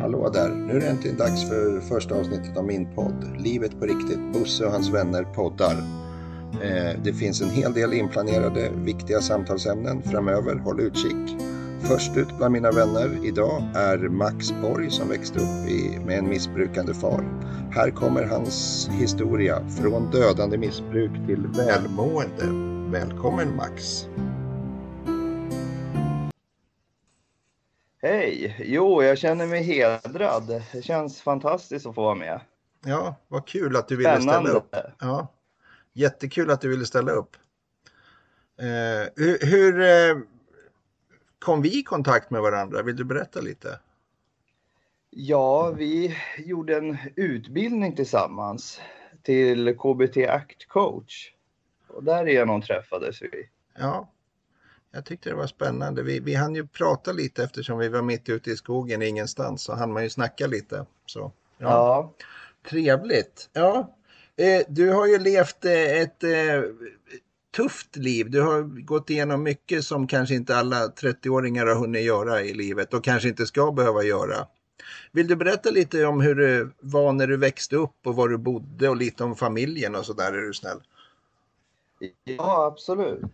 Hallå där! Nu är det äntligen dags för första avsnittet av min podd. Livet på riktigt. Bosse och hans vänner poddar. Eh, det finns en hel del inplanerade viktiga samtalsämnen framöver. Håll utkik. Först ut bland mina vänner idag är Max Borg som växte upp i, med en missbrukande far. Här kommer hans historia från dödande missbruk till välmående. Välkommen Max! Hej! Jo, jag känner mig hedrad. Det känns fantastiskt att få vara med. Ja, vad kul att du ville Spännande. ställa upp. Ja, jättekul att du ville ställa upp. Eh, hur hur eh, kom vi i kontakt med varandra? Vill du berätta lite? Ja, vi gjorde en utbildning tillsammans till KBT Act Coach. Och därigenom träffades vi. Ja, jag tyckte det var spännande. Vi, vi hann ju prata lite eftersom vi var mitt ute i skogen ingenstans så hann man ju snacka lite. Så, ja. Ja, Trevligt. Ja, eh, du har ju levt eh, ett eh, tufft liv. Du har gått igenom mycket som kanske inte alla 30-åringar har hunnit göra i livet och kanske inte ska behöva göra. Vill du berätta lite om hur det var när du växte upp och var du bodde och lite om familjen och sådär är du snäll? ja absolut.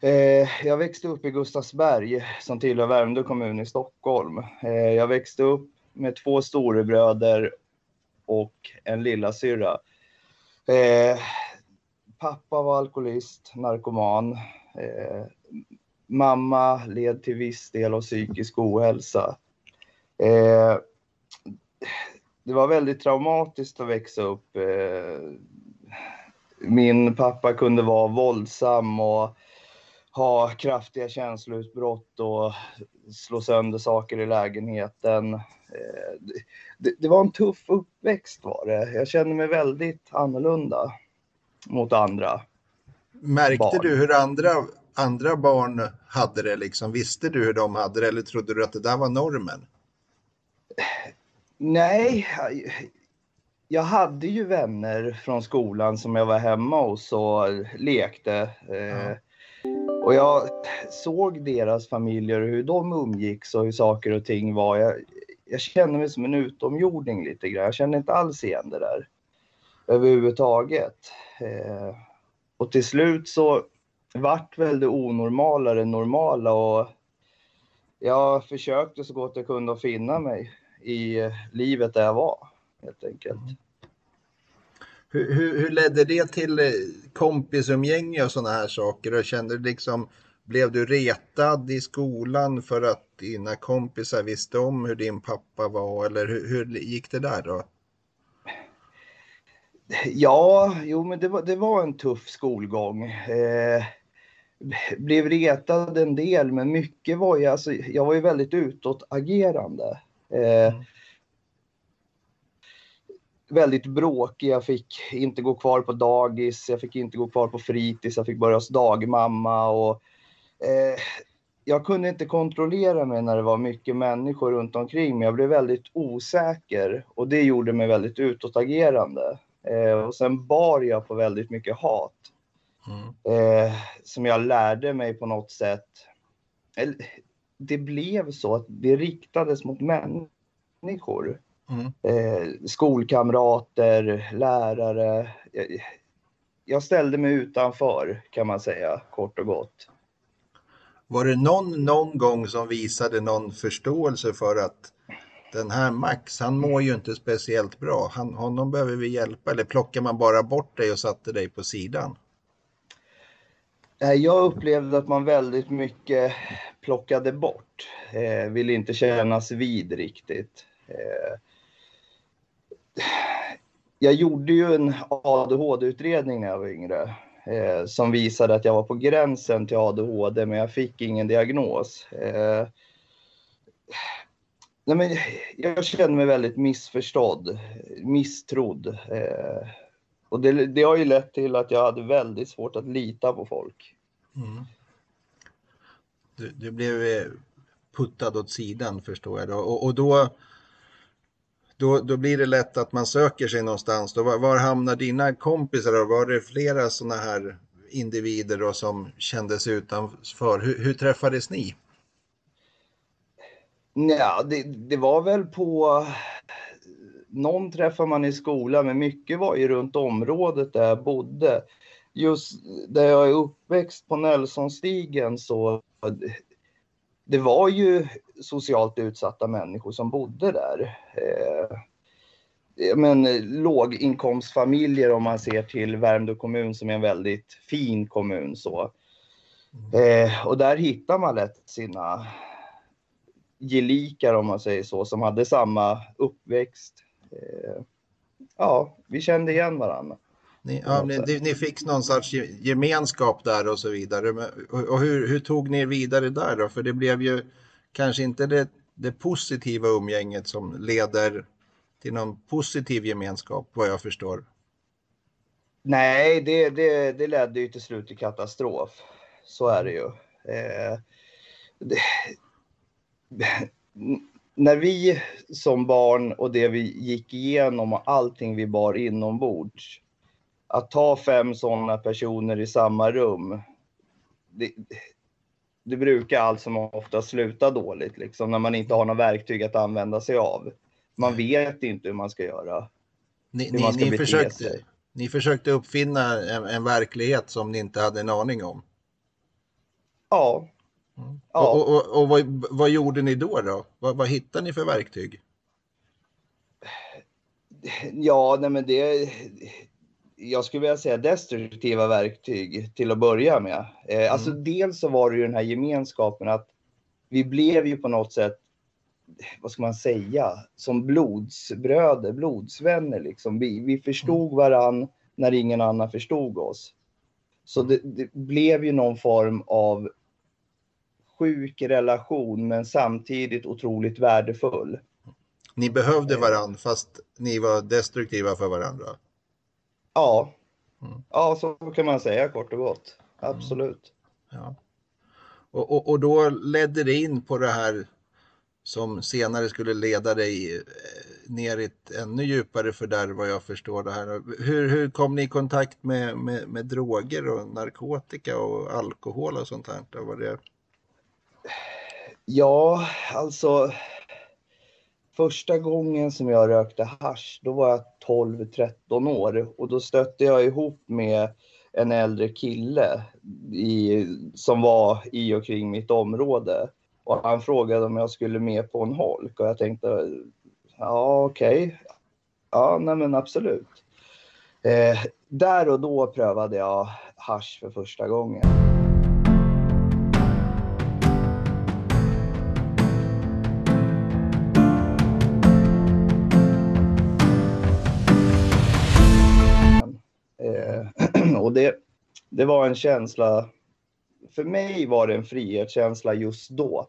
Eh, jag växte upp i Gustavsberg som tillhör Värmdö kommun i Stockholm. Eh, jag växte upp med två storebröder och en lillasyrra. Eh, pappa var alkoholist, narkoman. Eh, mamma led till viss del av psykisk ohälsa. Eh, det var väldigt traumatiskt att växa upp. Eh, min pappa kunde vara våldsam och ha kraftiga känsloutbrott och slå sönder saker i lägenheten. Eh, Det, det var en tuff uppväxt var det. Jag kände mig väldigt annorlunda mot andra. Märkte Barn. du hur andra, andra barn hade det liksom? Visste du hur de hade det eller trodde du att det där var normen? Nej, jag- hade ju vänner från skolan som jag var hemma hos och lekte. Eh, och jag såg deras familjer och hur de umgicks och hur saker och ting var. Jag, jag kände mig som en utomjording lite grann. Jag kände inte alls igen det där överhuvudtaget. Eh, och till slut så vart väl det onormala det normala och jag försökte så gott jag kunde att finna mig i eh, livet där jag var helt enkelt. Hur, hur, hur ledde det till eh, kompisumgänge och sådana här saker? Och kände du liksom, blev du retad i skolan för att dina kompisar visste om hur din pappa var? Eller hur, hur gick det där då? Ja, jo men det var, det var en tuff skolgång. Eh, blev retad en del, men mycket var ju, alltså, jag var ju väldigt utåtagerande. Eh, Mm. Väldigt bråkig, jag fick inte gå kvar på dagis, jag fick inte gå kvar på fritids, jag fick börja hos dagmamma och eh, jag kunde inte kontrollera mig när det var mycket människor runt omkring mig. Jag blev väldigt osäker och det gjorde mig väldigt utåtagerande. Eh, och sen bar jag på väldigt mycket hat Mm. eh, som jag lärde mig på något sätt. Det blev så att det riktades mot människor. Mm. Eh, skolkamrater, lärare. Jag, jag ställde mig utanför kan man säga kort och gott. Var det någon, någon gång som visade någon förståelse för att den här Max, han mår ju inte speciellt bra. Han, honom behöver vi hjälpa. Eller plockar man bara bort dig och satte dig på sidan? Jag upplevde att man väldigt mycket plockade bort. Eh, ville inte kännas vid riktigt. Eh, jag gjorde ju en ADHD-utredning när jag var yngre. Eh, som visade att jag var på gränsen till ADHD men jag fick ingen diagnos. Eh, nej men, jag kände mig väldigt missförstådd, misstrodd. Eh, och det, det har ju lett till att jag hade väldigt svårt att lita på folk. Mm. Du, du blev eh, puttad åt sidan förstår jag då. Och, och då, då, då blir det lätt att man söker sig någonstans. Då, var, var hamnar dina kompisar? Då? Var det flera sådana här individer då som kändes utanför? Hur, hur träffades ni? Ja, det, det var väl på någon träffar man i skolan, men mycket var ju runt området där jag bodde. Just där jag är uppväxt på Nelsonstigen så det var ju socialt utsatta människor som bodde där. Eh, men låginkomstfamiljer om man ser till Värmdö kommun som är en väldigt fin kommun så. Eh, och där hittar man lätt sina gelikar om man säger så, som hade samma uppväxt. Eh, ja, vi kände igen varandra. Ni, ja, ni, ni, fick någon sorts gemenskap där och så vidare. Och hur, hur, tog ni er vidare där då? För det blev ju kanske inte det, det positiva umgänget som leder till någon positiv gemenskap vad jag förstår. Nej, det, det, det ledde ju till slut till katastrof. Så är det ju. Eh, det, när vi som barn och det vi gick igenom och allting vi bar inombords. Att ta fem sådana personer i samma rum. Det, det brukar allt som ofta sluta dåligt liksom när man inte har några verktyg att använda sig av. Man vet inte hur man ska göra. Ni, ni, ska ni försökte, ni försökte uppfinna en, en, verklighet som ni inte hade en aning om? Ja, Mm. Ja. Och, och, och vad, vad, gjorde ni då? då? Vad, vad hittade ni för verktyg? Ja, nej men det... Jag skulle vilja säga destruktiva verktyg till att börja med. Eh, mm. Alltså dels så var det ju den här gemenskapen att vi blev ju på något sätt, vad ska man säga, som blodsbröder, blodsvänner liksom. Vi, vi förstod mm. varann när ingen annan förstod oss. Så det, det blev ju någon form av sjuk relation men samtidigt otroligt värdefull. Ni behövde eh. varandra fast ni var destruktiva för varandra? Ja, mm. ja så kan man säga kort och gott. Absolut. Mm. Ja. Och, och, och, då ledde det in på det här som senare skulle leda dig eh, ner i ett ännu djupare fördärv vad jag förstår det här. Hur, hur kom ni i kontakt med, med, med droger och narkotika och alkohol och sånt här? Var det... Ja, alltså. Första gången som jag rökte hash, då var jag 12-13 år och då stötte jag ihop med en äldre kille i, som var i och kring mitt område. Och han frågade om jag skulle med på en holk och jag tänkte, ja okej. Okay. Ja, nej men absolut. Eh, där och då prövade jag hash för första gången. Det, det var en känsla, för mig var det en frihetskänsla just då.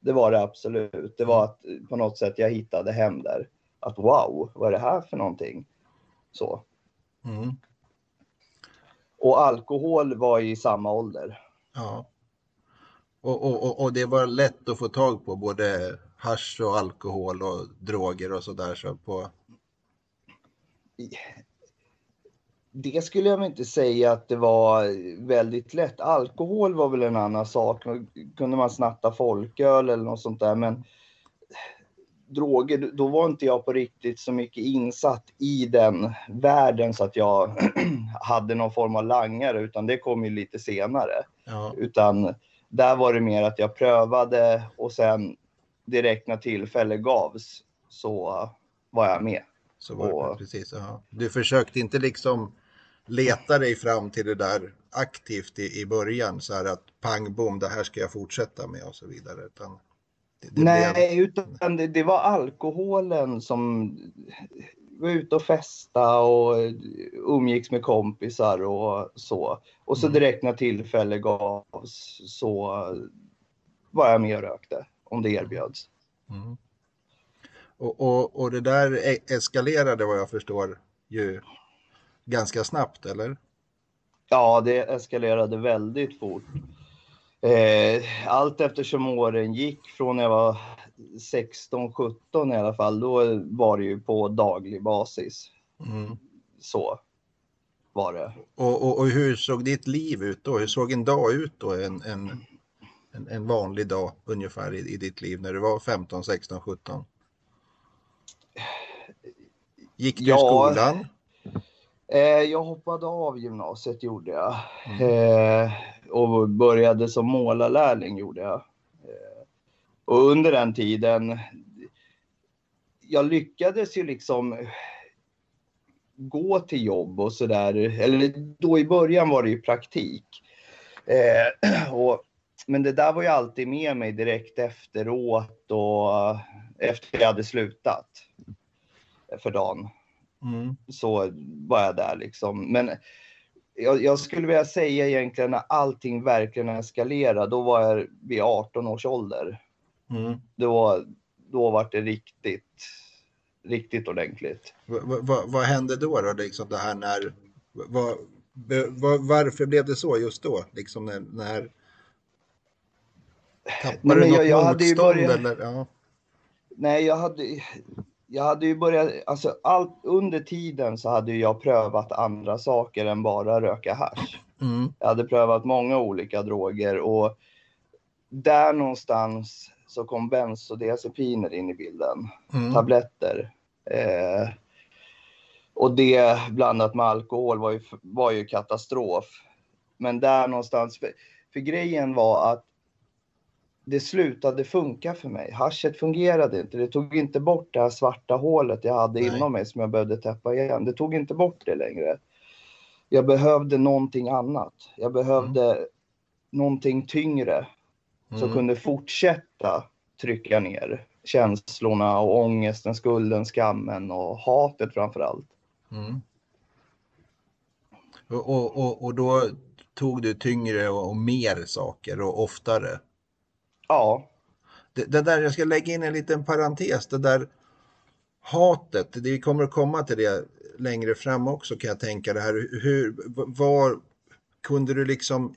Det var det absolut. Det var att på något sätt jag hittade hem där. Att wow, vad är det här för någonting? Så. Mm. Och alkohol var i samma ålder. Ja. Och, och, och, det var lätt att få tag på både hash och alkohol och droger och sådär så på det skulle jag inte säga att det var väldigt lätt. Alkohol var väl en annan sak. Kunde man snatta folköl eller något sånt där. Men droger, då var inte jag på riktigt så mycket insatt i den världen så att jag hade någon form av langare, utan det kom ju lite senare. Ja. Utan där var det mer att jag prövade och sen direkt när tillfälle gavs så var jag med. Så var det, och, precis. Ja. Du försökte inte liksom leta dig fram till det där aktivt i, i början så här att pang bom, det här ska jag fortsätta med och så vidare. Utan det, det Nej, blev... utan det, det, var alkoholen som var ute och festa och umgicks med kompisar och så. Och så mm. direkt när tillfälle gavs så var jag med och rökte om det erbjöds. Mm. Och, och, och det där e-, eskalerade vad jag förstår ju ganska snabbt, eller? Ja, det eskalerade väldigt fort. Eh, allt eftersom åren gick från när jag var 16, 17 i alla fall, då var det ju på daglig basis. Mm. Så var det. Och, och, och, hur såg ditt liv ut då? Hur såg en dag ut då? En, en, en, en vanlig dag ungefär i, i ditt liv när du var 15, 16, 17? Gick du Ja. i skolan? Eh, jag hoppade av gymnasiet gjorde jag. Eh, och började som målarlärling gjorde jag. Eh, och under den tiden, jag lyckades ju liksom gå till jobb och sådär. Eller då i början var det ju praktik. Och, men det där var ju alltid med mig direkt efteråt och efter jag hade slutat för dagen Mm. så var jag där liksom. Men jag, jag skulle vilja säga egentligen när allting verkligen eskalerade, då var jag vid 18 års ålder. Mm. Då, då var det riktigt, riktigt ordentligt. Va, va, va, vad hände då? då liksom det här när, va, be- va, varför blev det så just då? Liksom när, när tappade Nej, du något jag- jag hade ju motstånd? börjat- Eller? Ja. Nej, jag hade, jag hade ju börjat, alltså allt under tiden så hade jag prövat andra saker än bara röka hasch. Mm. Jag hade prövat många olika droger och där någonstans så kom bensodiazepiner in i bilden. Mm. tabletter. Eh, och det blandat med alkohol var ju, var ju katastrof. Men där någonstans, för, för grejen var att det slutade funka för mig. Haschet fungerade inte. Det tog inte bort det här svarta hålet jag hade Nej. inom mig som jag behövde täppa igen. Det tog inte bort det längre. Jag behövde någonting annat. Jag behövde någonting tyngre som Mm. kunde fortsätta trycka ner känslorna och ångesten, skulden, skammen och hatet framför allt. Mm. Och, och, och, och då tog du tyngre och, och mer saker och oftare. Ja, Det, det där, jag ska lägga in en liten parentes, det där hatet, det kommer att komma till det längre fram också kan jag tänka det här, hur, var, kunde du liksom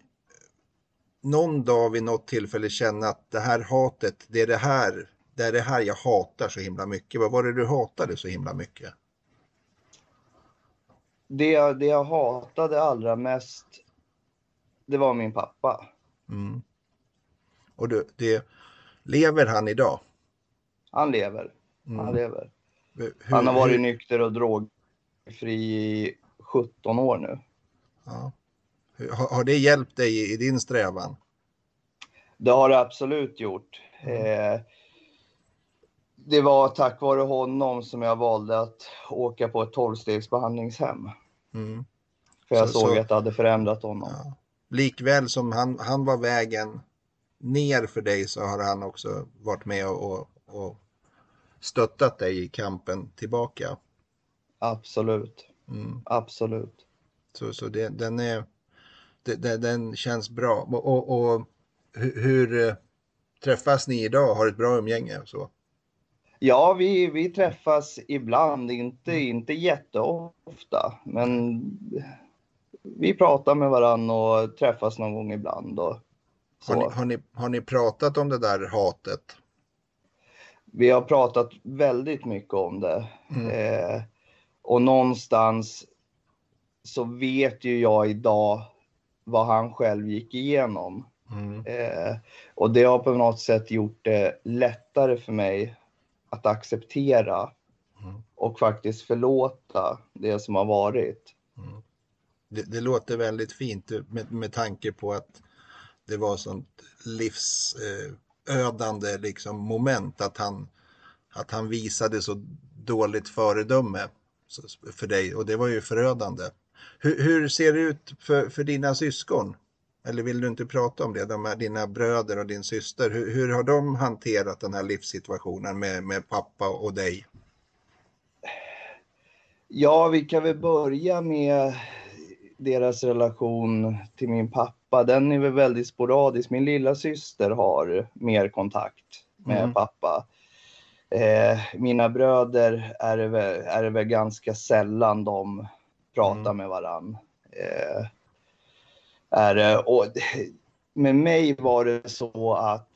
någon dag vid något tillfälle känna att det här hatet, det är det här, det är det här jag hatar så himla mycket. Vad var det du hatade så himla mycket? det, jag- det jag hatade allra mest, det var min pappa. Mm. Och det, det, lever han idag? Han lever. Mm. Han lever. Hur- Han har varit hur- nykter och drogfri i 17 år nu. Ja. Har, har det hjälpt dig i, i din strävan? Det har det absolut gjort. Eh, det var tack vare honom som jag valde att åka på ett 12-stegsbehandlingshem. Mm. För jag Så- såg så- att det hade förändrat honom. Ja. Likväl som han, han var vägen ner för dig så har han också varit med och, och, stöttat dig i kampen tillbaka. Absolut. Mm. Absolut. Så, så det, den, är, det, den känns bra. Och, och, och hur, hur eh, träffas ni idag? Har ett bra umgänge? och Så? Ja, vi, vi träffas ibland, inte, inte jätteofta, men vi pratar med varandra och träffas någon gång ibland. Och Har, ni, har, ni, har ni pratat om det där hatet? Vi har pratat väldigt mycket om det. Mm. Eh, och någonstans så vet ju jag idag vad han själv gick igenom. Mm. Eh, och det har på något sätt gjort det lättare för mig att acceptera Mm. och faktiskt förlåta det som har varit. Mm. Det, det låter väldigt fint med, med tanke på att det var sånt livsödande eh, liksom moment att han, att han visade så dåligt föredöme för dig och det var ju förödande. Hur, hur ser det ut för, för dina syskon? Eller vill du inte prata om det? De här, dina bröder och din syster, hur, hur har de hanterat den här livssituationen med, med pappa och dig? Ja, vi kan väl börja med deras relation till min pappa. Den är väl väldigt sporadisk. Min lilla syster har mer kontakt med Mm. pappa. Eh, mina bröder är det, väl, är det väl ganska sällan de pratar Mm. med varann. Eh, är, och med mig var det så att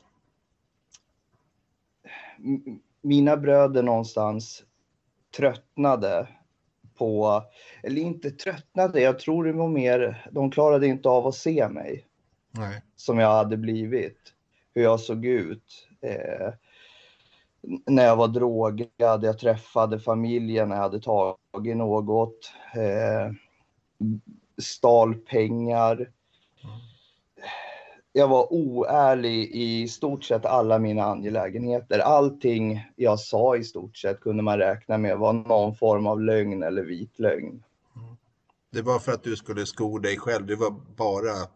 mina bröder någonstans tröttnade på, eller inte tröttnade, jag tror det var mer, de klarade inte av att se mig Nej. som jag hade blivit. hur jag såg ut. Eh, när jag var drogad, jag träffade familjen när jag hade tagit något. Eh, stal pengar. Jag var oärlig i stort sett alla mina angelägenheter. Allting jag sa i stort sett kunde man räkna med var någon form av lögn eller vit lögn. Det var för att du skulle sko dig själv. Du var bara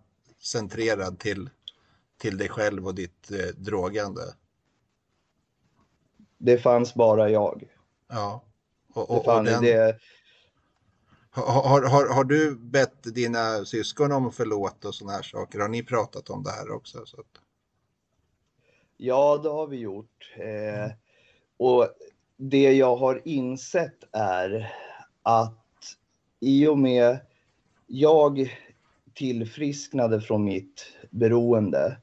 centrerad till, till dig själv och ditt eh, drogande. Det fanns bara jag. Ja. Och, och, det fanns, och den... det, har, har, har du bett dina syskon om förlåt och sådana här saker? Har ni pratat om det här också? Så att... Ja, det har vi gjort. Eh, och det jag har insett är att i och med jag tillfrisknade från mitt beroende,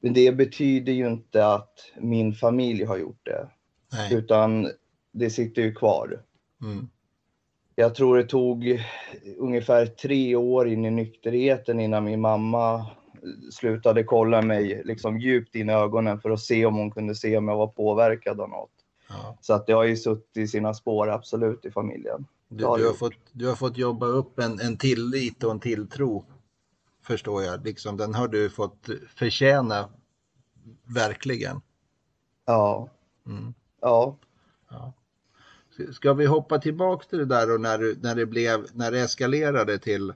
men det betyder ju inte att min familj har gjort det. Nej. Utan det sitter ju kvar. Mm. Jag tror det tog ungefär tre år in i nykterheten innan min mamma slutade kolla mig liksom djupt in i ögonen för att se om hon kunde se om jag var påverkad av något. Ja. Så att det har ju suttit i sina spår absolut i familjen. Du, du, har, fått, du har fått jobba upp en, en tillit och en tilltro förstår jag. Liksom, den har du fått förtjäna verkligen. Ja. Mm. Ja. ja. Ska vi hoppa tillbaka till det där och när, du, när, det blev, när det eskalerade till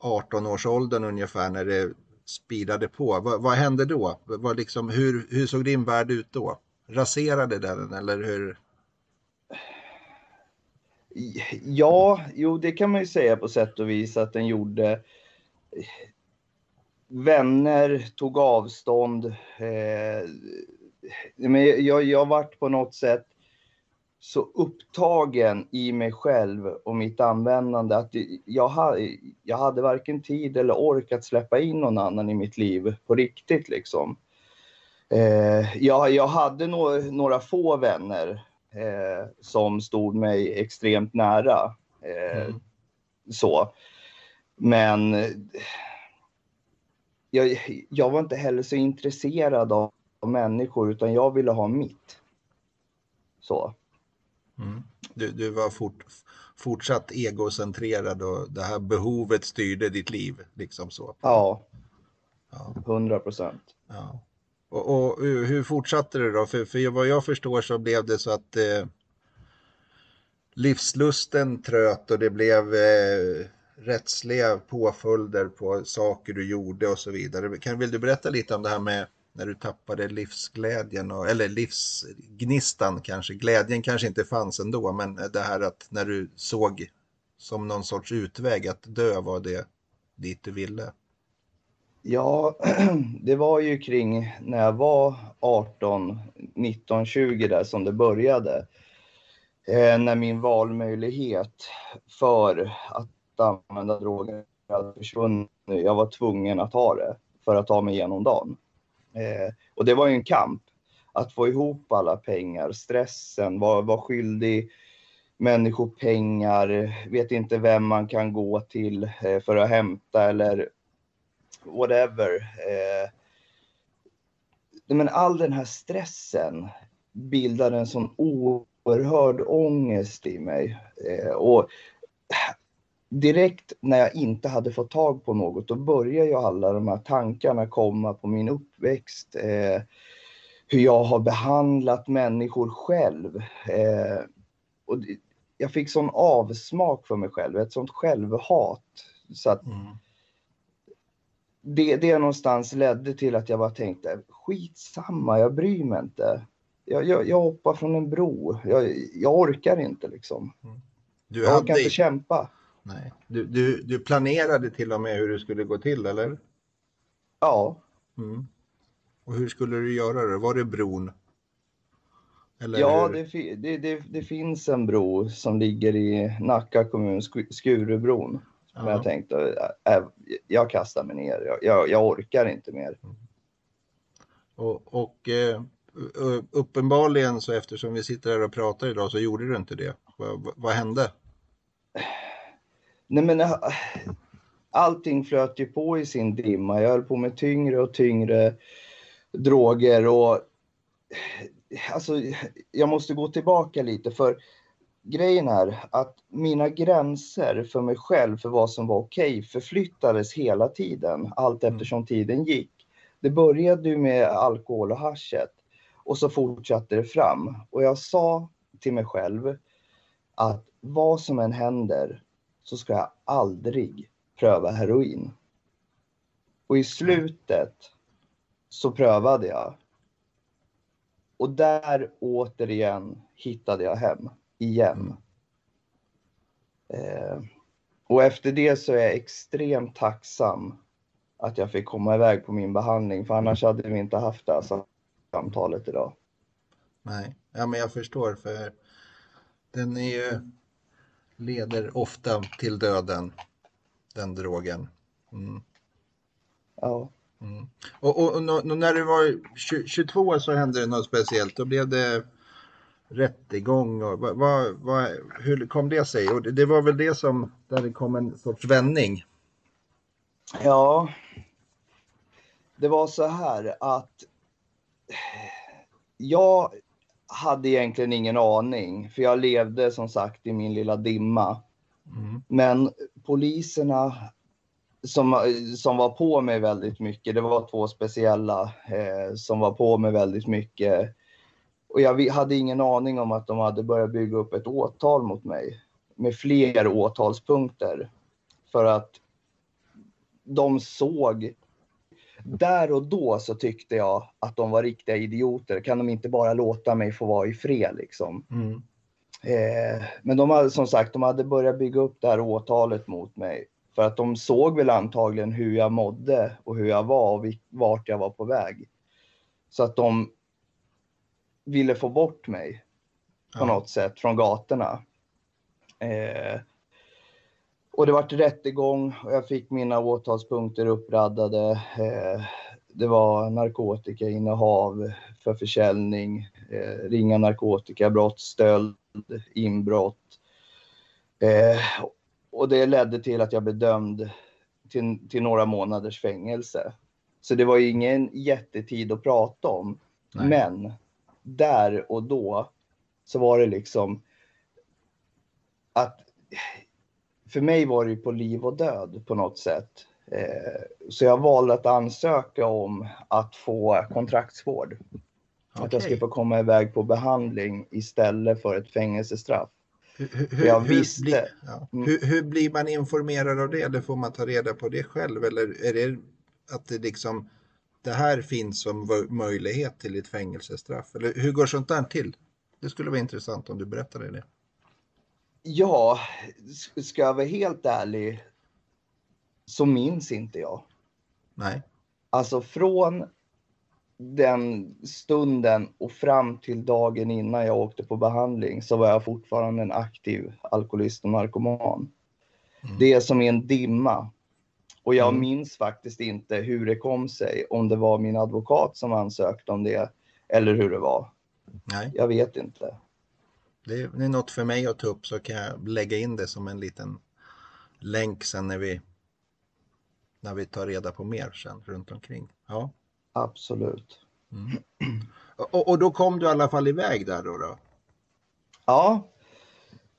18-årsåldern ungefär, när det speedade på. Vad, vad hände då? Vad liksom, hur, hur såg din värld ut då? Raserade den eller hur? Ja, jo det kan man ju säga på sätt och vis att den gjorde. Vänner tog avstånd. Eh, men jag, jag varit på något sätt så upptagen i mig själv och mitt användande att jag, hade, jag hade varken tid eller ork att släppa in någon annan i mitt liv på riktigt liksom. Eh, jag, jag hade no några få vänner eh, som stod mig extremt nära. Eh, mm. Så. Men jag, jag var inte heller så intresserad av människor utan jag ville ha mitt. Så. Mm. Du, du var fort, fortsatt egocentrerad och det här behovet styrde ditt liv. Liksom så. Ja, hundra ja. procent. Ja. Och, och, hur fortsatte det då? För, för vad jag förstår så blev det så att eh, livslusten tröt och det blev eh, rättsliga påföljder på saker du gjorde och så vidare. Kan, vill du berätta lite om det här med när du tappade livsglädjen, och, eller livsgnistan kanske. Glädjen kanske inte fanns ändå, men det här att när du såg som någon sorts utväg att dö var det dit du ville. Ja, det var ju kring när jag var 18, 19, 20 där som det började. Eh, när min valmöjlighet för att använda droger hade försvunnit. Jag var tvungen att ha det för att ta mig igenom dagen. Eh, och det var ju en kamp att få ihop alla pengar, stressen, vara var skyldig människor pengar, vet inte vem man kan gå till eh, för att hämta eller whatever. Eh, men all den här stressen bildade en sån oerhörd ångest i mig. Eh, och direkt när jag inte hade fått tag på något, då började ju alla de här tankarna komma på min uppväxt. Eh, hur jag har behandlat människor själv. Eh, och jag fick sån avsmak för mig själv, ett sånt självhat. Så att mm. det, det någonstans ledde till att jag bara tänkte, skitsamma, jag bryr mig inte. Jag, jag, jag hoppar från en bro, jag, jag orkar inte liksom. Mm. Du jag orkar inte kämpa. Nej. Du, du, du planerade till och med hur det skulle gå till, eller? Ja. Mm. Och hur skulle du göra det? Var det bron? Eller ja, det, det, det, det, finns en bro som ligger i Nacka kommun, Skurubron. Ja. jag tänkte, äh, äh, jag kastar mig ner. Jag, jag, jag orkar inte mer. Mm. Och, och eh, uppenbarligen så eftersom vi sitter här och pratar idag så gjorde du inte det. Vad, vad hände? Nej men äh, allting flöt ju på i sin dimma. Jag höll på med tyngre och tyngre droger och alltså, jag måste gå tillbaka lite för grejen är att mina gränser för mig själv för vad som var okej okay, förflyttades hela tiden allt mm. eftersom tiden gick. Det började ju med alkohol och haschet och så fortsatte det fram och jag sa till mig själv att vad som än händer så ska jag aldrig pröva heroin. Och i slutet så prövade jag. Och där återigen hittade jag hem igen. Eh, och efter det så är jag extremt tacksam att jag fick komma iväg på min behandling, för annars hade vi inte haft det här samtalet idag. Nej, ja men jag förstår för den är ju, leder ofta till döden, den drogen. Mm. Ja. Mm. Och, och, och, när du var 22 så hände det något speciellt, då blev det rättegång och vad, vad, vad, hur kom det sig? Och det, det, var väl det som, där det kom en sorts vändning? Ja, det var så här att jag hade egentligen ingen aning, för jag levde som sagt i min lilla dimma. Mm. Men poliserna som, som var på mig väldigt mycket, det var två speciella eh, som var på mig väldigt mycket. Och jag hade ingen aning om att de hade börjat bygga upp ett åtal mot mig med fler åtalspunkter. För att de såg där och då så tyckte jag att de var riktiga idioter. Kan de inte bara låta mig få vara i fred liksom? Mm. Eh, men de hade som sagt, de hade börjat bygga upp det här åtalet mot mig. För att de såg väl antagligen hur jag mådde och hur jag var och vart jag var på väg. Så att de ville få bort mig på ja. något sätt från gatorna. Eh, och det vart rättegång och jag fick mina åtalspunkter uppraddade. Eh, det var narkotikainnehav för försäljning, eh, ringa narkotikabrott, stöld, inbrott. Eh, och det ledde till att jag blev dömd till, till några månaders fängelse. Så det var ju ingen jättetid att prata om. Nej. Men där och då så var det liksom att för mig var det på liv och död på något sätt. Eh, så jag valde att ansöka om att få kontraktsvård. Okay. Att jag skulle få komma iväg på behandling istället för ett fängelsestraff. Hur, hur, jag visste. Hur, blir, ja. mm. hur, hur, blir man informerad av det? Eller får man ta reda på det själv? Eller är det att det liksom det här finns som möjlighet till ett fängelsestraff? Eller hur går sånt där till? Det skulle vara intressant om du berättade det. Ja, ska jag vara helt ärlig så minns inte jag. Nej. Alltså från den stunden och fram till dagen innan jag åkte på behandling så var jag fortfarande en aktiv alkoholist och narkoman. Mm. Det är som i en dimma. Och jag mm. minns faktiskt inte hur det kom sig, om det var min advokat som ansökte om det eller hur det var. Nej. Jag vet inte. Det är, något för mig att ta upp så kan jag lägga in det som en liten länk sen när vi, när vi tar reda på mer sen runt omkring. Ja. Absolut. Mm. Och, och, då kom du i alla fall iväg där då? då? Ja.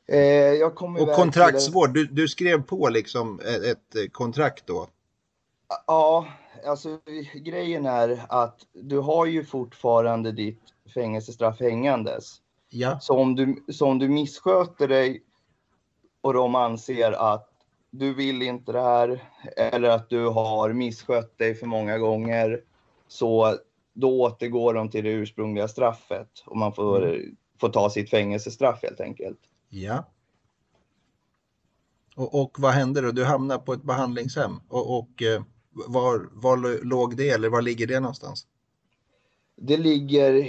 Eh, jag kom och kontraktsvård, du, du, skrev på liksom ett, ett kontrakt då? Ja, alltså grejen är att du har ju fortfarande ditt fängelsestraff hängandes. Ja. Så, om du, så om du missköter dig och de anser att du vill inte det här eller att du har misskött dig för många gånger så då återgår de till det ursprungliga straffet och man får, mm. får ta sitt fängelsestraff helt enkelt. Ja. Och, och vad hände då? Du hamnade på ett behandlingshem och, och eh, var, var låg det eller var ligger det någonstans? Det ligger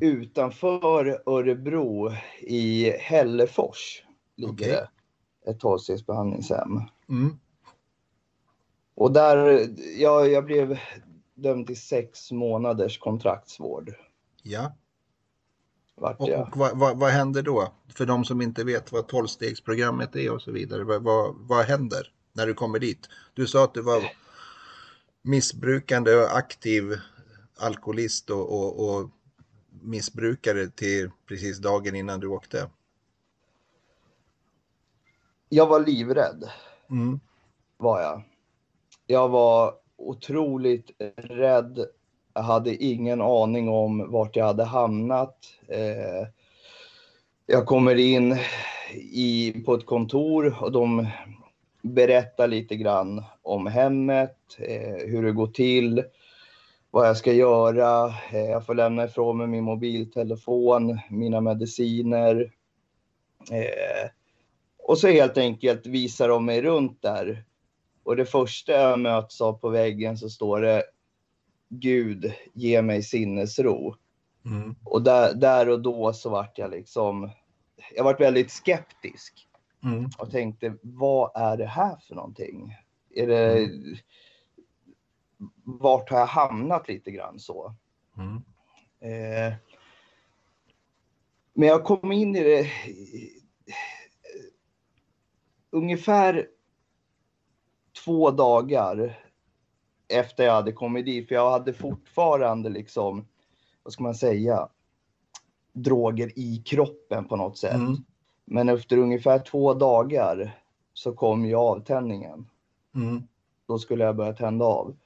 utanför Örebro i Hällefors. Ligger okay. det. Ett tolvstegsbehandlingshem. Mm. Och där, ja, jag blev dömd till sex månaders kontraktsvård. Ja. Vart och, och vad, vad, vad, händer då? För de som inte vet vad tolvstegsprogrammet är och så vidare. Vad, vad, vad händer när du kommer dit? Du sa att du var missbrukande och aktiv alkoholist och, och, och missbrukare till precis dagen innan du åkte? Jag var livrädd. Mm. Var jag. Jag var otroligt rädd. Jag hade ingen aning om vart jag hade hamnat. Eh, jag kommer in i, på ett kontor och de berättar lite grann om hemmet, eh, hur det går till, vad jag ska göra. Eh, jag får lämna ifrån mig min mobiltelefon, mina mediciner. Eh, och så helt enkelt visar de mig runt där. Och det första jag möts av på väggen så står det Gud, ge mig sinnesro. Mm. Och där, där och då så vart jag liksom, jag vart väldigt skeptisk Mm. och tänkte, vad är det här för någonting? Är det, vart har jag hamnat lite grann så? Mm. Eh, men jag kom in i det ungefär två dagar efter jag hade kommit dit, för jag hade fortfarande liksom, vad ska man säga, droger i kroppen på något sätt. Mm. Men efter ungefär två dagar så kom ju avtändningen. Mm. Då skulle jag börja tända av.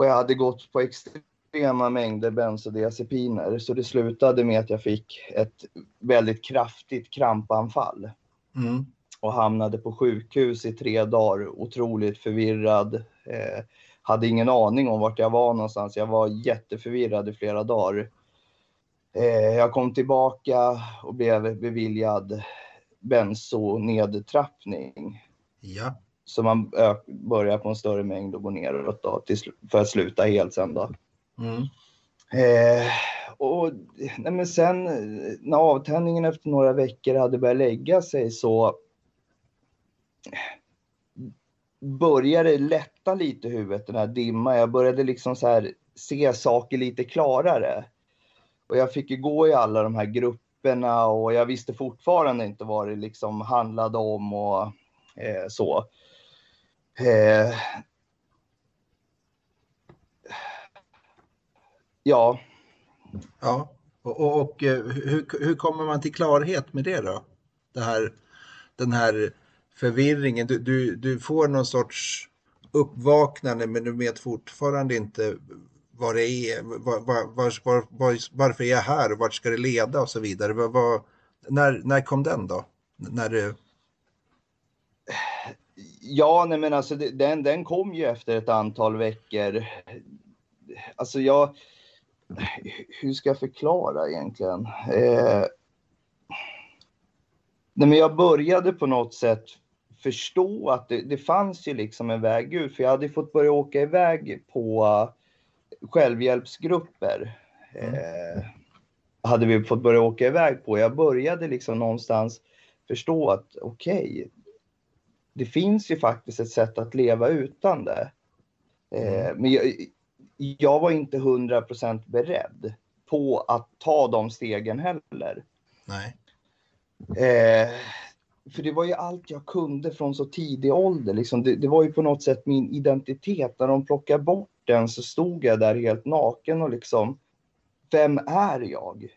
Och jag hade gått på extrema mängder bensodiazepiner så det slutade med att jag fick ett väldigt kraftigt krampanfall Mm. och hamnade på sjukhus i tre dagar, otroligt förvirrad. Eh, hade ingen aning om vart jag var någonstans. Jag var jätteförvirrad i flera dagar. Eh, jag kom tillbaka och blev beviljad bensonedtrappning. Ja. Så man börjar på en större mängd och går neråt då, för att sluta helt sen då. Mm. Eh, och nej men sen när avtändningen efter några veckor hade börjat lägga sig så började lätta lite i huvudet, den här dimman. Jag började liksom så här se saker lite klarare. Och jag fick ju gå i alla de här grupperna och jag visste fortfarande inte vad det liksom handlade om och eh, så. Eh, ja, Ja. Och, och, och eh, hur, hur kommer man till klarhet med det då? Det här, den här förvirringen. Du, du, du får någon sorts uppvaknande men du vet fortfarande inte vad det är, var, var, var, var, varför är jag här och vart ska det leda och så vidare. När, när kom den då? När du... Ja, nej men alltså det- den, den kom ju efter ett antal veckor. Alltså jag, hur ska jag förklara egentligen? Eh, nej men jag började på något sätt förstå att det, det fanns ju liksom en väg ut, för jag hade fått börja åka iväg på självhjälpsgrupper. Eh, hade vi fått börja åka iväg på. Jag började liksom någonstans förstå att okej, det finns ju faktiskt ett sätt att leva utan det. Eh, men jag, jag var inte 100% beredd på att ta de stegen heller. Nej. Eh, för det var ju allt jag kunde från så tidig ålder. Liksom det, det var ju på något sätt min identitet. När de plockade bort den så stod jag där helt naken och liksom, vem är jag?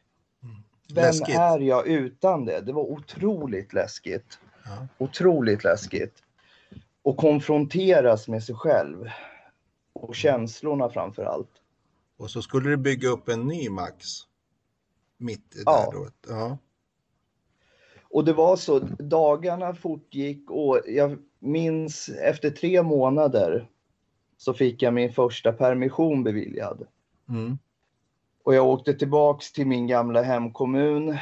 Vem Läskigt. är jag utan det? Det var otroligt läskigt. Ja. Otroligt läskigt. Och konfronteras med sig själv. Och känslorna framför allt. Och så skulle du bygga upp en ny Max. Mitt i Ja. där då. Ja. Och det var så, dagarna fortgick och jag minns efter tre månader så fick jag min första permission beviljad. Mm. Och jag åkte tillbaks till min gamla hemkommun. Eh,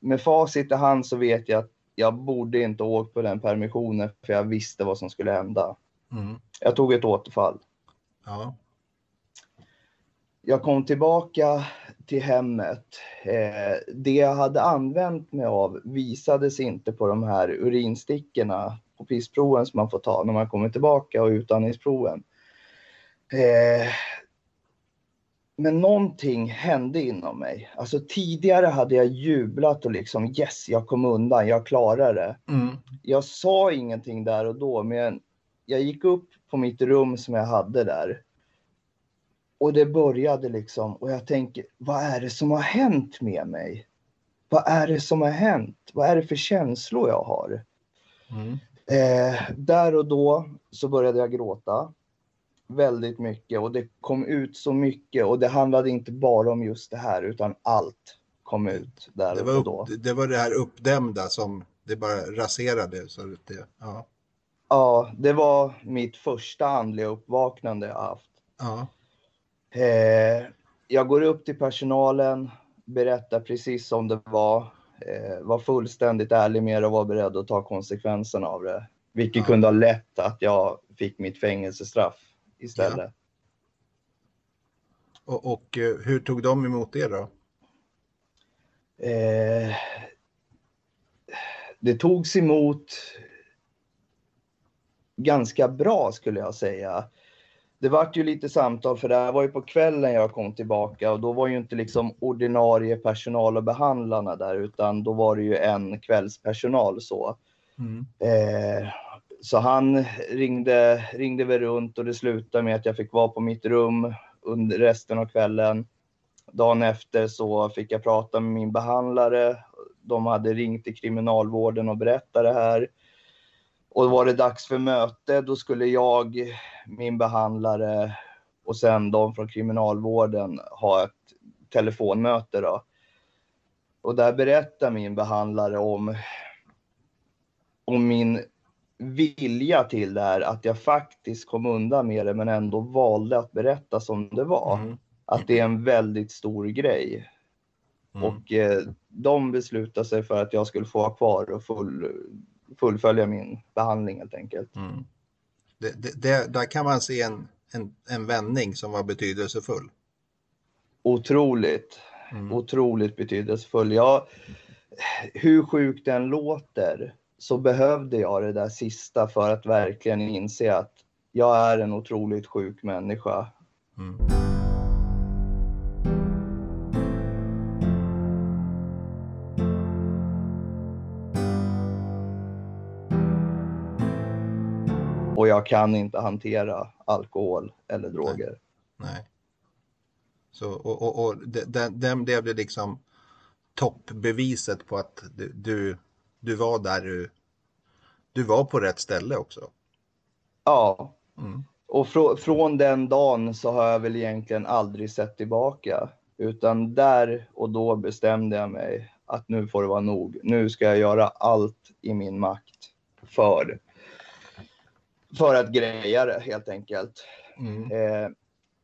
med facit i hand så vet jag att jag borde inte ha åkt på den permissionen för jag visste vad som skulle hända. Mm. Jag tog ett återfall. Ja. Jag kom tillbaka till hemmet. Eh, det jag hade använt mig av visades inte på de här urinstickorna på pissproven som man får ta när man kommer tillbaka och utandningsproven. Eh, men någonting hände inom mig. Alltså tidigare hade jag jublat och liksom yes, jag kom undan, jag klarade det. Mm. Jag sa ingenting där och då, men jag gick upp på mitt rum som jag hade där. och det började liksom och jag tänker, vad är det som har hänt med mig? Vad är det som har hänt? Vad är det för känslor jag har? Mm. Eh, där och då så började jag gråta väldigt mycket och det kom ut så mycket och det handlade inte bara om just det här utan allt kom ut där Det var, och då. upp, det var det här uppdämda som det bara raserade. Så det, ja. Ja, det var mitt första andliga uppvaknande jag haft. Ja. Eh, jag går upp till personalen, berättar precis som det var, eh, var fullständigt ärlig med det och var beredd att ta konsekvenserna av det. Vilket Ja. kunde ha lett att jag fick mitt fängelsestraff istället. Och, och eh, hur tog de emot det då? Eh, det togs emot ganska bra skulle jag säga. Det vart ju lite samtal för det här var ju på kvällen jag kom tillbaka och då var ju inte liksom ordinarie personal och behandlarna där utan då var det ju en kvällspersonal så. Mm. Eh, så han ringde, ringde väl runt och det slutade med att jag fick vara på mitt rum under resten av kvällen. Dagen efter så fick jag prata med min behandlare. De hade ringt till kriminalvården och berättat det här. Och var det dags för möte, då skulle jag, min behandlare och sen de från kriminalvården ha ett telefonmöte. Då. Och där berättar min behandlare om, om min vilja till det här, att jag faktiskt kom undan med det men ändå valde att berätta som det var. Mm. Att det är en väldigt stor grej. Mm. Och eh, de beslutade sig för att jag skulle få vara kvar och full, fullfölja min behandling helt enkelt. Mm. Det, det, det, där kan man se en, en, en vändning som var betydelsefull. Otroligt, Mm. otroligt betydelsefull. Jag, hur sjukt den låter så behövde jag det där sista för att verkligen inse att jag är en otroligt sjuk människa. Mm. Och jag kan inte hantera alkohol eller droger. Nej. Så, och, och, och de- den, den blev det liksom toppbeviset på att du, du, du var där du, du var på rätt ställe också. Ja, Mm. och frå, från den dagen så har jag väl egentligen aldrig sett tillbaka. Utan där och då bestämde jag mig att nu får det vara nog. Nu ska jag göra allt i min makt för, för att greja det helt enkelt. Mm. Eh,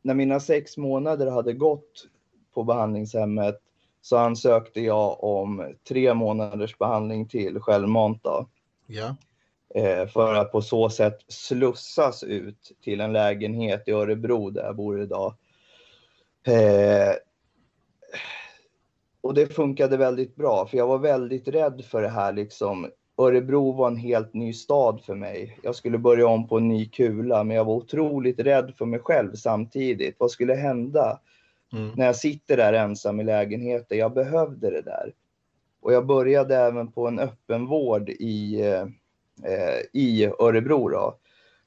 när mina sex månader hade gått på behandlingshemmet så ansökte jag om tre månaders behandling till självmant. Ja. eh, för att på så sätt slussas ut till en lägenhet i Örebro där jag bor idag. Eh, och det funkade väldigt bra för jag var väldigt rädd för det här liksom. Örebro var en helt ny stad för mig. Jag skulle börja om på en ny kula men jag var otroligt rädd för mig själv samtidigt. Vad skulle hända Mm. när jag sitter där ensam i lägenheten? Jag behövde det där. Och jag började även på en öppenvård i, eh, i Örebro. Då.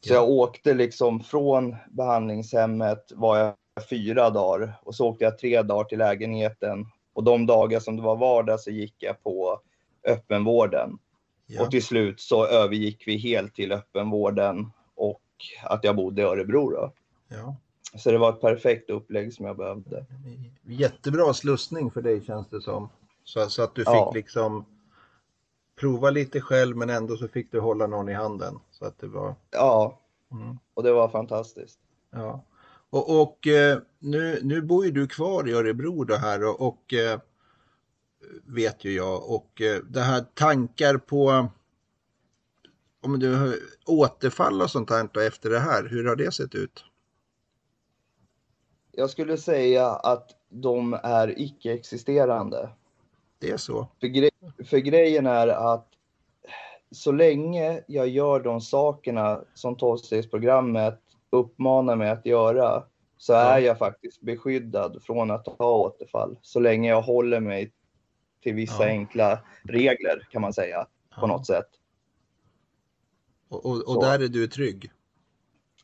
Så Ja. jag åkte liksom från behandlingshemmet var jag fyra dagar och så åkte jag tre dagar till lägenheten. Och de dagar som det var vardag så gick jag på öppenvården. Ja. Och till slut så övergick vi helt till öppenvården och att jag bodde i Örebro. Då. ja. Så det var ett perfekt upplägg som jag behövde. Jättebra slussning för dig känns det som. Så, så att du fick Ja. liksom prova lite själv men ändå så fick du hålla någon i handen. Så att det var... Ja, Mm. och det var fantastiskt. Ja. Och, och eh, nu, nu bor ju du kvar i Örebro då här och, och eh, vet ju jag och eh, det här tankar på om du återfall och sånt här efter det här, hur har det sett ut? Jag skulle säga att de är icke-existerande. Det är så? För, gre- för grejen är att så länge jag gör de sakerna som tolvstegsprogrammet uppmanar mig att göra så Ja. är jag faktiskt beskyddad från att ha återfall. Så länge jag håller mig till vissa Ja. enkla regler kan man säga på Ja. något sätt. Och, och, och där är du trygg?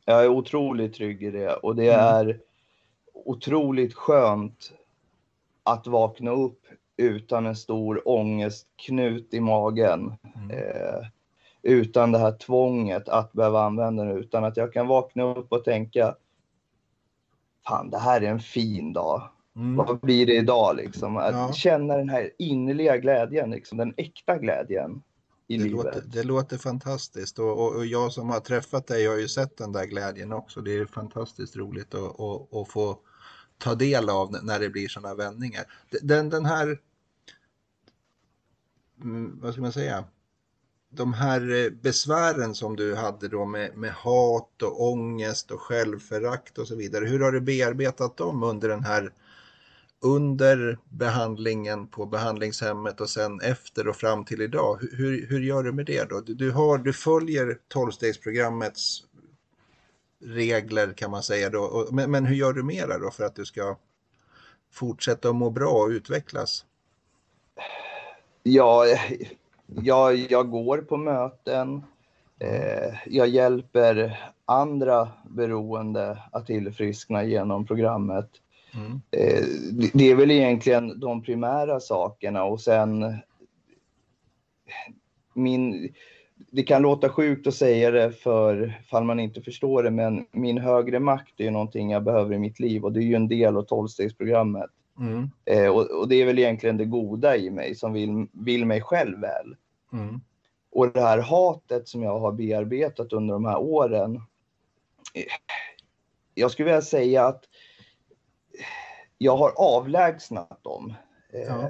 Jag är otroligt trygg i det och det Mm. är otroligt skönt att vakna upp utan en stor ångestknut i magen. Mm. Eh, utan det här tvånget att behöva använda den, utan att jag kan vakna upp och tänka Fan, det här är en fin dag. Mm. Vad blir det idag liksom? Att ja. känna den här innerliga glädjen, liksom, den äkta glädjen i det livet. Låter, det låter fantastiskt och, och, och, jag som har träffat dig har ju sett den där glädjen också. Det är fantastiskt roligt att, få ta del av när det blir sådana vändningar. Den, den här, mm, vad ska man säga, de här eh, besvären som du hade då med, med hat och ångest och självförakt och så vidare. Hur har du bearbetat dem under den här under behandlingen på behandlingshemmet och sen efter och fram till idag. Hur, hur gör du med det då? Du, har, du följer tolvstegsprogrammets regler kan man säga då. Men, men hur gör du mera då för att du ska fortsätta att må bra och utvecklas? Ja, jag, jag går på möten. Eh, jag hjälper andra beroende att tillfriskna genom programmet. Mm. Eh, det är väl egentligen de primära sakerna och sen min, det kan låta sjukt att säga det för fall man inte förstår det, men min högre makt är ju någonting jag behöver i mitt liv och det är ju en del av tolvstegsprogrammet. Mm. Eh, och, och, det är väl egentligen det goda i mig som vill, vill mig själv väl. Mm. Och det här hatet som jag har bearbetat under de här åren. Eh, jag skulle vilja säga att jag har avlägsnat dem. Ja. Eh,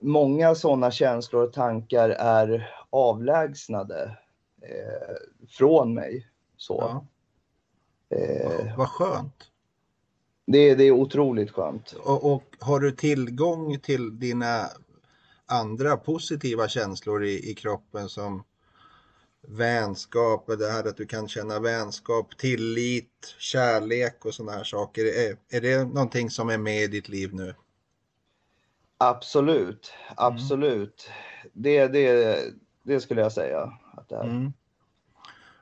många sådana känslor och tankar är avlägsnade eh, från mig. Så. Ja. Eh, vad skönt. Det, det är otroligt skönt. Och, och, har du tillgång till dina andra positiva känslor i, i kroppen som vänskap, det här att du kan känna vänskap, tillit, kärlek och sådana här saker. Är, är det någonting som är med i ditt liv nu? Absolut, absolut. Mm. Det, det, det skulle jag säga att det är. Mm.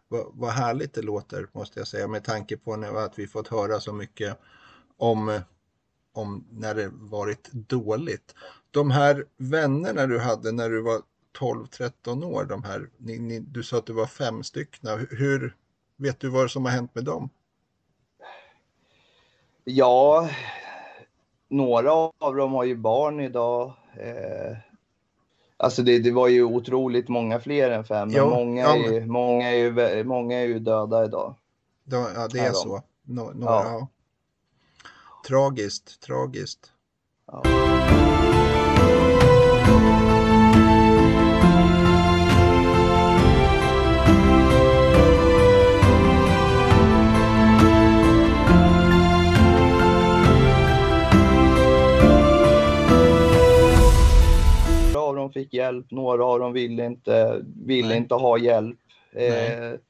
Vad, vad härligt det låter måste jag säga med tanke på att vi fått höra så mycket om, om när det varit dåligt. De här vännerna du hade när du var 12-13 år, de här, ni, ni, du sa att det var fem stycken. Hur, vet du vad som har hänt med dem? Ja, några av dem har ju barn idag. Eh, alltså det, det, var ju otroligt många fler än fem, men, många, ja, men... Är, många, är ju, många är ju döda idag. Ja, det är så. Nå, några, ja. ja. Tragiskt, tragiskt. Ja. Dem fick hjälp, några av dem ville inte, ville inte ha hjälp. Eh,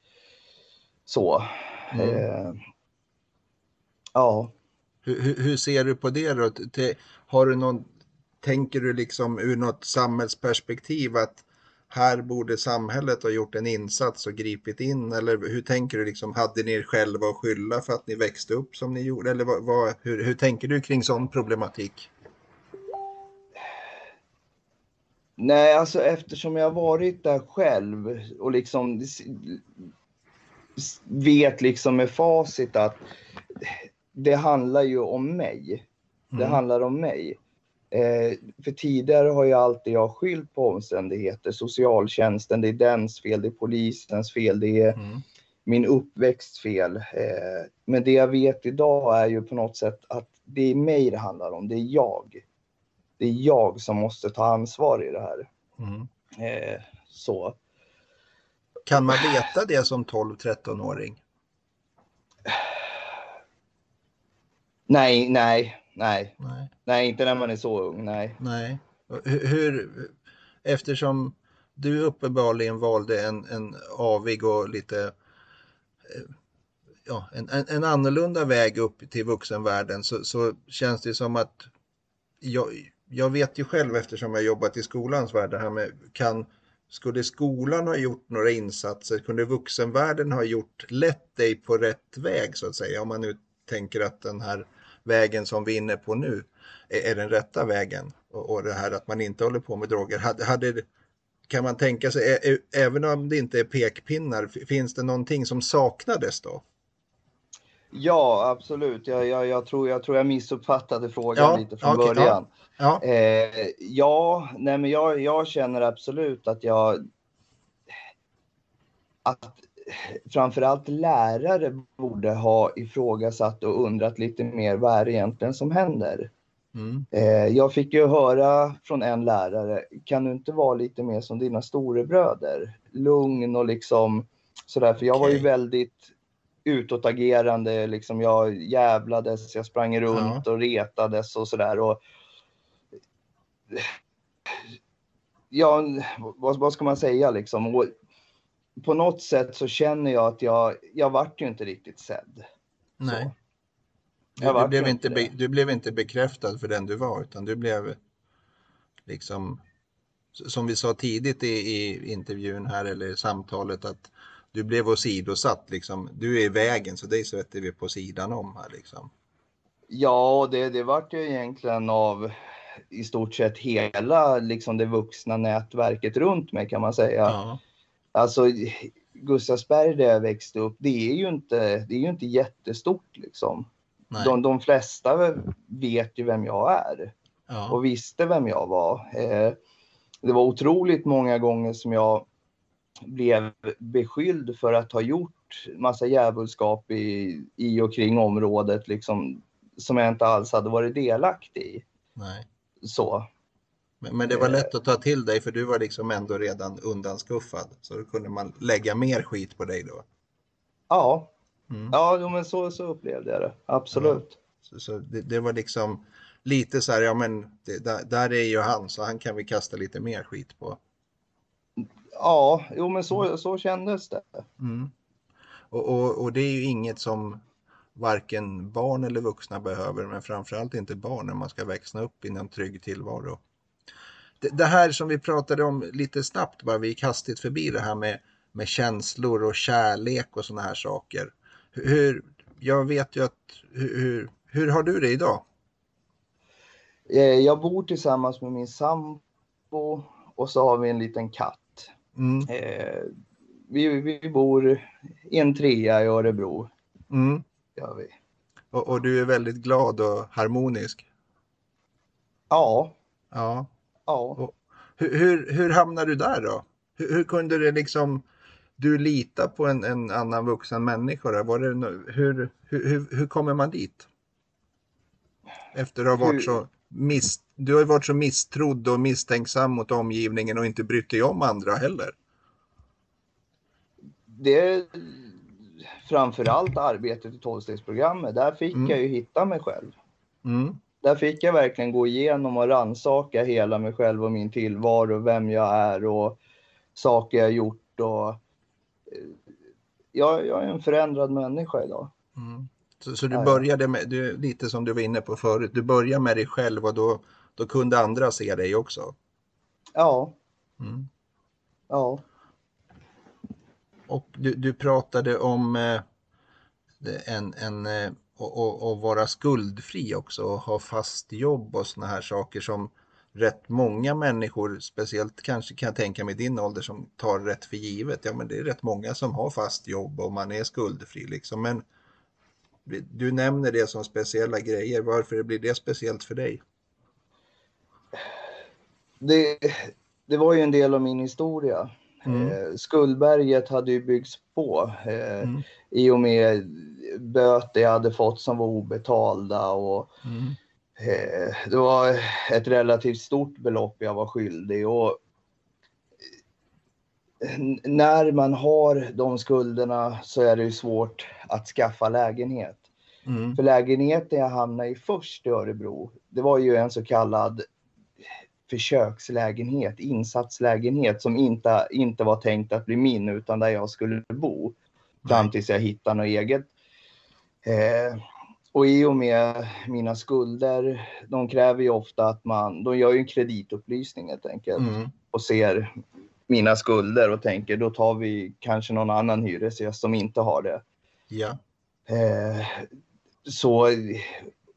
så. Mm. Eh, ja. Hur, hur, ser du på det då? Har du någon, tänker du liksom ur något samhällsperspektiv att här borde samhället ha gjort en insats och gripit in? Eller hur tänker du? Liksom, hade ni er själva att skylla för att ni växte upp som ni gjorde? Eller vad, vad, hur, hur tänker du kring sån problematik? Nej, alltså eftersom jag varit där själv och liksom vet liksom med facit att det handlar ju om mig. Det mm. handlar om mig. Eh, för tidigare har jag alltid jag skyllt på omständigheter. Socialtjänsten, det är dens fel, det är polisens fel, det är mm. min uppväxt fel. Eh, men det jag vet idag är ju på något sätt att det är mig det handlar om, det är jag det är jag som måste ta ansvar i det här. Mm. Eh, så. Kan man veta det som 12-13-åring? Nej, nej, nej, nej. Nej, inte när man är så ung, nej. Nej. Hur, eftersom du uppenbarligen valde en, en avig och lite eh, ja, en, en, en annorlunda väg upp till vuxenvärlden så, så känns det som att jag, jag vet ju själv eftersom jag jobbat i skolans värld, det här med kan, skulle skolan ha gjort några insatser, kunde vuxenvärlden ha gjort, lett dig på rätt väg så att säga, om man nu tänker att den här vägen som vi är inne på nu är, är den rätta vägen. Och, och det här att man inte håller på med droger. Hade, hade, kan man tänka sig, ä, även om det inte är pekpinnar, finns det någonting som saknades då? Ja, absolut. Jag, jag, jag, tror, jag tror jag missuppfattade frågan ja, lite från okay, början. Ja, ja. Eh, ja nej, men jag, jag känner absolut att jag... Att framförallt lärare borde ha ifrågasatt och undrat lite mer vad är det egentligen som händer? Mm. Eh, jag fick ju höra från en lärare, kan du inte vara lite mer som dina storebröder? Lugn och liksom sådär, för jag okay. var ju väldigt utåtagerande, liksom jag jävlades, jag sprang runt ja. och retades och sådär. Och, ja, vad, vad, ska man säga liksom? Och på något sätt så känner jag att jag, jag vart ju inte riktigt sedd. Nej. Du, du, blev inte be, du blev inte bekräftad för den du var, utan du blev liksom, som vi sa tidigt i, i intervjun här eller samtalet, att du blev åsidosatt liksom. Du är i vägen så dig sätter vi på sidan om här liksom. Ja, det, det vart ju egentligen av i stort sett hela liksom det vuxna nätverket runt mig kan man säga. Ja. Alltså Gustavsberg där jag växte upp, det är ju inte, det är ju inte jättestort liksom. De, de flesta vet ju vem jag är ja. och visste vem jag var. Eh, det var otroligt många gånger som jag blev beskylld för att ha gjort massa djävulskap i, i och kring området liksom, som jag inte alls hade varit delaktig i. Nej. Så. Men, men, det var lätt att ta till dig för du var liksom ändå redan undanskuffad. Så då kunde man lägga mer skit på dig då? Ja, mm. ja men så, så upplevde jag det. Absolut. Ja. Så, så det, det, var liksom lite så här, ja men det, där, där, är ju han så han kan vi kasta lite mer skit på. Ja, jo men så, mm. så kändes det. Mm. Och, och, och, det är ju inget som varken barn eller vuxna behöver, men framförallt inte barn när man ska växa upp i en trygg tillvaro. Det, det, här som vi pratade om lite snabbt, bara vi gick hastigt förbi det här med, med känslor och kärlek och sådana här saker. Hur, jag vet ju att, hur, hur har du det idag? Eh, jag bor tillsammans med min sambo och så har vi en liten katt. Mm. Eh, vi, vi bor i en trea i Örebro. Mm. Gör vi. Och, och, du är väldigt glad och harmonisk? Ja. Ja. ja. Och hur, hur, hur hamnade du där då? Hur, hur kunde det liksom, du lita på en, en annan vuxen människa? Var det, hur, hur, hur kommer man dit? Efter att ha varit så miss, du har ju varit så misstrodd och misstänksam mot omgivningen och inte brytt dig om andra heller. Det är framförallt arbetet i tolvstegsprogrammet. Där fick mm. jag ju hitta mig själv. Mm. Där fick jag verkligen gå igenom och ransaka hela mig själv och min tillvaro, vem jag är och saker jag gjort. Och... Eh, jag, jag är en förändrad människa idag. Mm. Så, så, du började med, du, lite som du var inne på förut, du började med dig själv och då, då kunde andra se dig också? Ja. Mm. Ja. Och du, du pratade om eh, en, en eh, och, och, och, vara skuldfri också och ha fast jobb och såna här saker som rätt många människor, speciellt kanske kan jag tänka mig din ålder som tar rätt för givet. Ja men det är rätt många som har fast jobb och man är skuldfri liksom. Men du nämner det som speciella grejer. Varför blir det speciellt för dig? Det, det var ju en del av min historia. Mm. Eh, skuldberget hade ju byggts på eh, mm. i och med böter jag hade fått som var obetalda. Och, mm. eh, det var ett relativt stort belopp jag var skyldig. Och, när man har de skulderna så är det ju svårt att skaffa lägenhet. Mm. För lägenheten jag hamnade i först i Örebro, det var ju en så kallad försökslägenhet, insatslägenhet som inte, inte var tänkt att bli min utan där jag skulle bo fram tills jag hittade något eget. Eh, och i och med mina skulder, de kräver ju ofta att man, de gör ju en kreditupplysning helt enkelt mm. och ser mina skulder och tänker då tar vi kanske någon annan hyresgäst som inte har det. Ja. Eh, så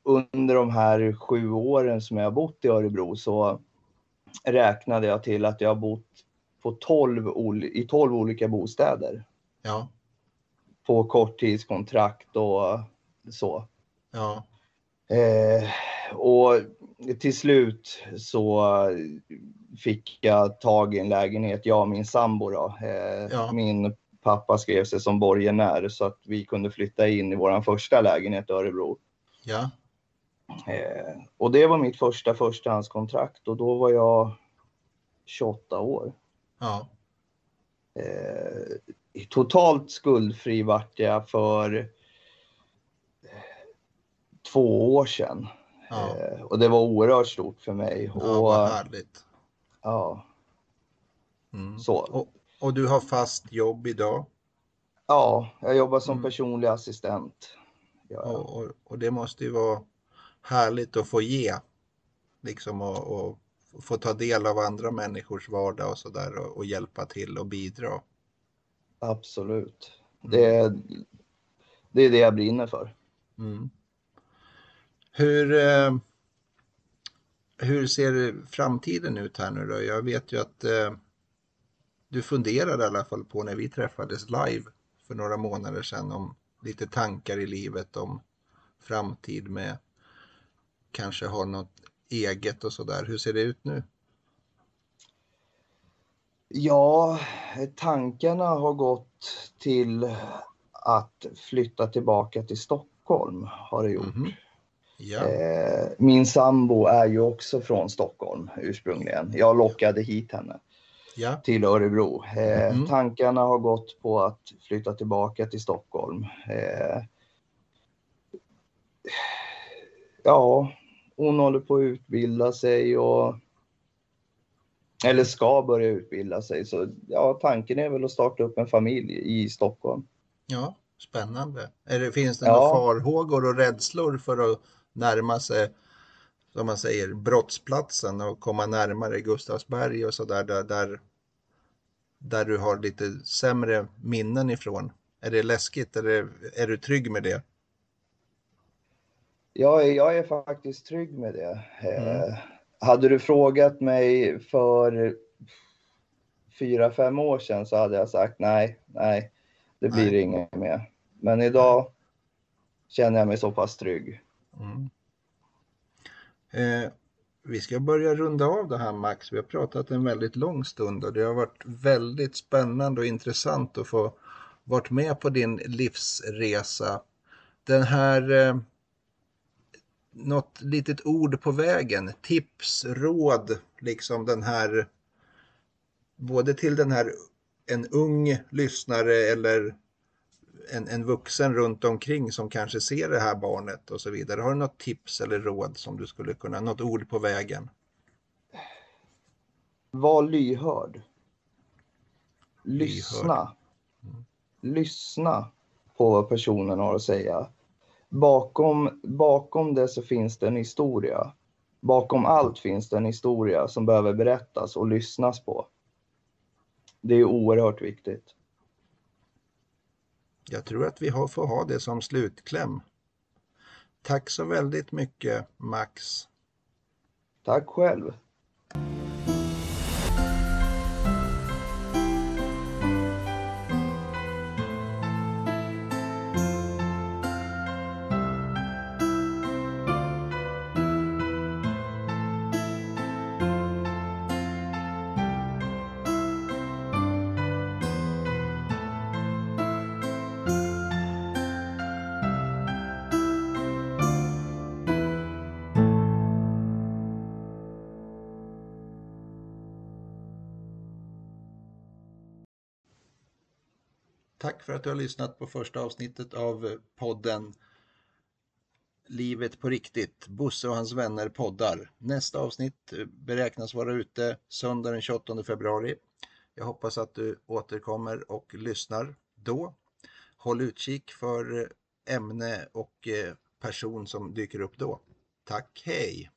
under de här sju åren som jag har bott i Örebro så räknade jag till att jag har bott på 12, i 12 olika bostäder. Ja. På korttidskontrakt och så. Ja. Eh, och till slut så fick jag tag i en lägenhet, jag och min sambo då. Eh, Ja. Min pappa skrev sig som borgenär så att vi kunde flytta in i vår första lägenhet i Örebro. Ja. Eh, och det var mitt första förstahandskontrakt och då var jag 28 år. Ja. Eh, totalt skuldfri vart jag för eh, två år sedan. Ja. Eh, och det var oerhört stort för mig. Ja, och, vad härligt. ja, Mm. så. Och, och du har fast jobb idag Ja, jag jobbar som Mm. personlig assistent. Ja, och, och, och det måste ju vara härligt att få ge. Liksom och, och få ta del av andra människors vardag och sådär och, och hjälpa till och bidra. absolut. Mm. Det, det är det jag brinner för. Mm. Hur, eh, hur ser framtiden ut här nu då? Jag vet ju att eh, du funderade i alla fall på när vi träffades live för några månader sedan om lite tankar i livet om framtid med kanske ha något eget och sådär. Hur ser det ut nu? Ja, tankarna har gått till att flytta tillbaka till Stockholm har det gjort. Mhm. Ja, Eh, min sambo är ju också från Stockholm ursprungligen. Jag lockade hit henne ja, till Örebro. Eh, Mhm. Tankarna har gått på att flytta tillbaka till Stockholm. Eh, ja, hon håller på att utbilda sig och eller ska börja utbilda sig. Så ja, tanken är väl att starta upp en familj i Stockholm. ja, spännande. Är det, finns det Ja. några farhågor och rädslor för att närma sig, som man säger, brottsplatsen och komma närmare Gustavsberg och sådär, där, där, där du har lite sämre minnen ifrån? Är det läskigt eller är du trygg med det? Jag är, jag är faktiskt trygg med det. Mm. Eh, hade du frågat mig för fyra, fem år sedan så hade jag sagt nej, nej, det blir Nej. inget mer. Men idag känner jag mig så pass trygg. Mm. Eh, vi ska börja runda av det här Max. Vi har pratat en väldigt lång stund och det har varit väldigt spännande och intressant att få varit med på din livsresa. Den här, eh, något litet ord på vägen, tips, råd, liksom den här, både till den här, en ung lyssnare eller en, en vuxen runt omkring som kanske ser det här barnet och så vidare. Har du något tips eller råd som du skulle kunna, något ord på vägen? Var lyhörd. Lyssna. Mm. Lyssna på vad personen har att säga. Bakom, bakom det så finns det en historia. Bakom allt finns det en historia som behöver berättas och lyssnas på. Det är oerhört viktigt. Jag tror att vi har, får ha det som slutkläm. Tack så väldigt mycket Max. Tack själv. Att du har lyssnat på första avsnittet av eh, podden Livet på riktigt. Bosse och hans vänner poddar. Nästa avsnitt eh, beräknas vara ute söndag den 28 februari. Jag hoppas att du återkommer och lyssnar då. Håll utkik för eh, ämne och person som dyker upp då. Tack, hej!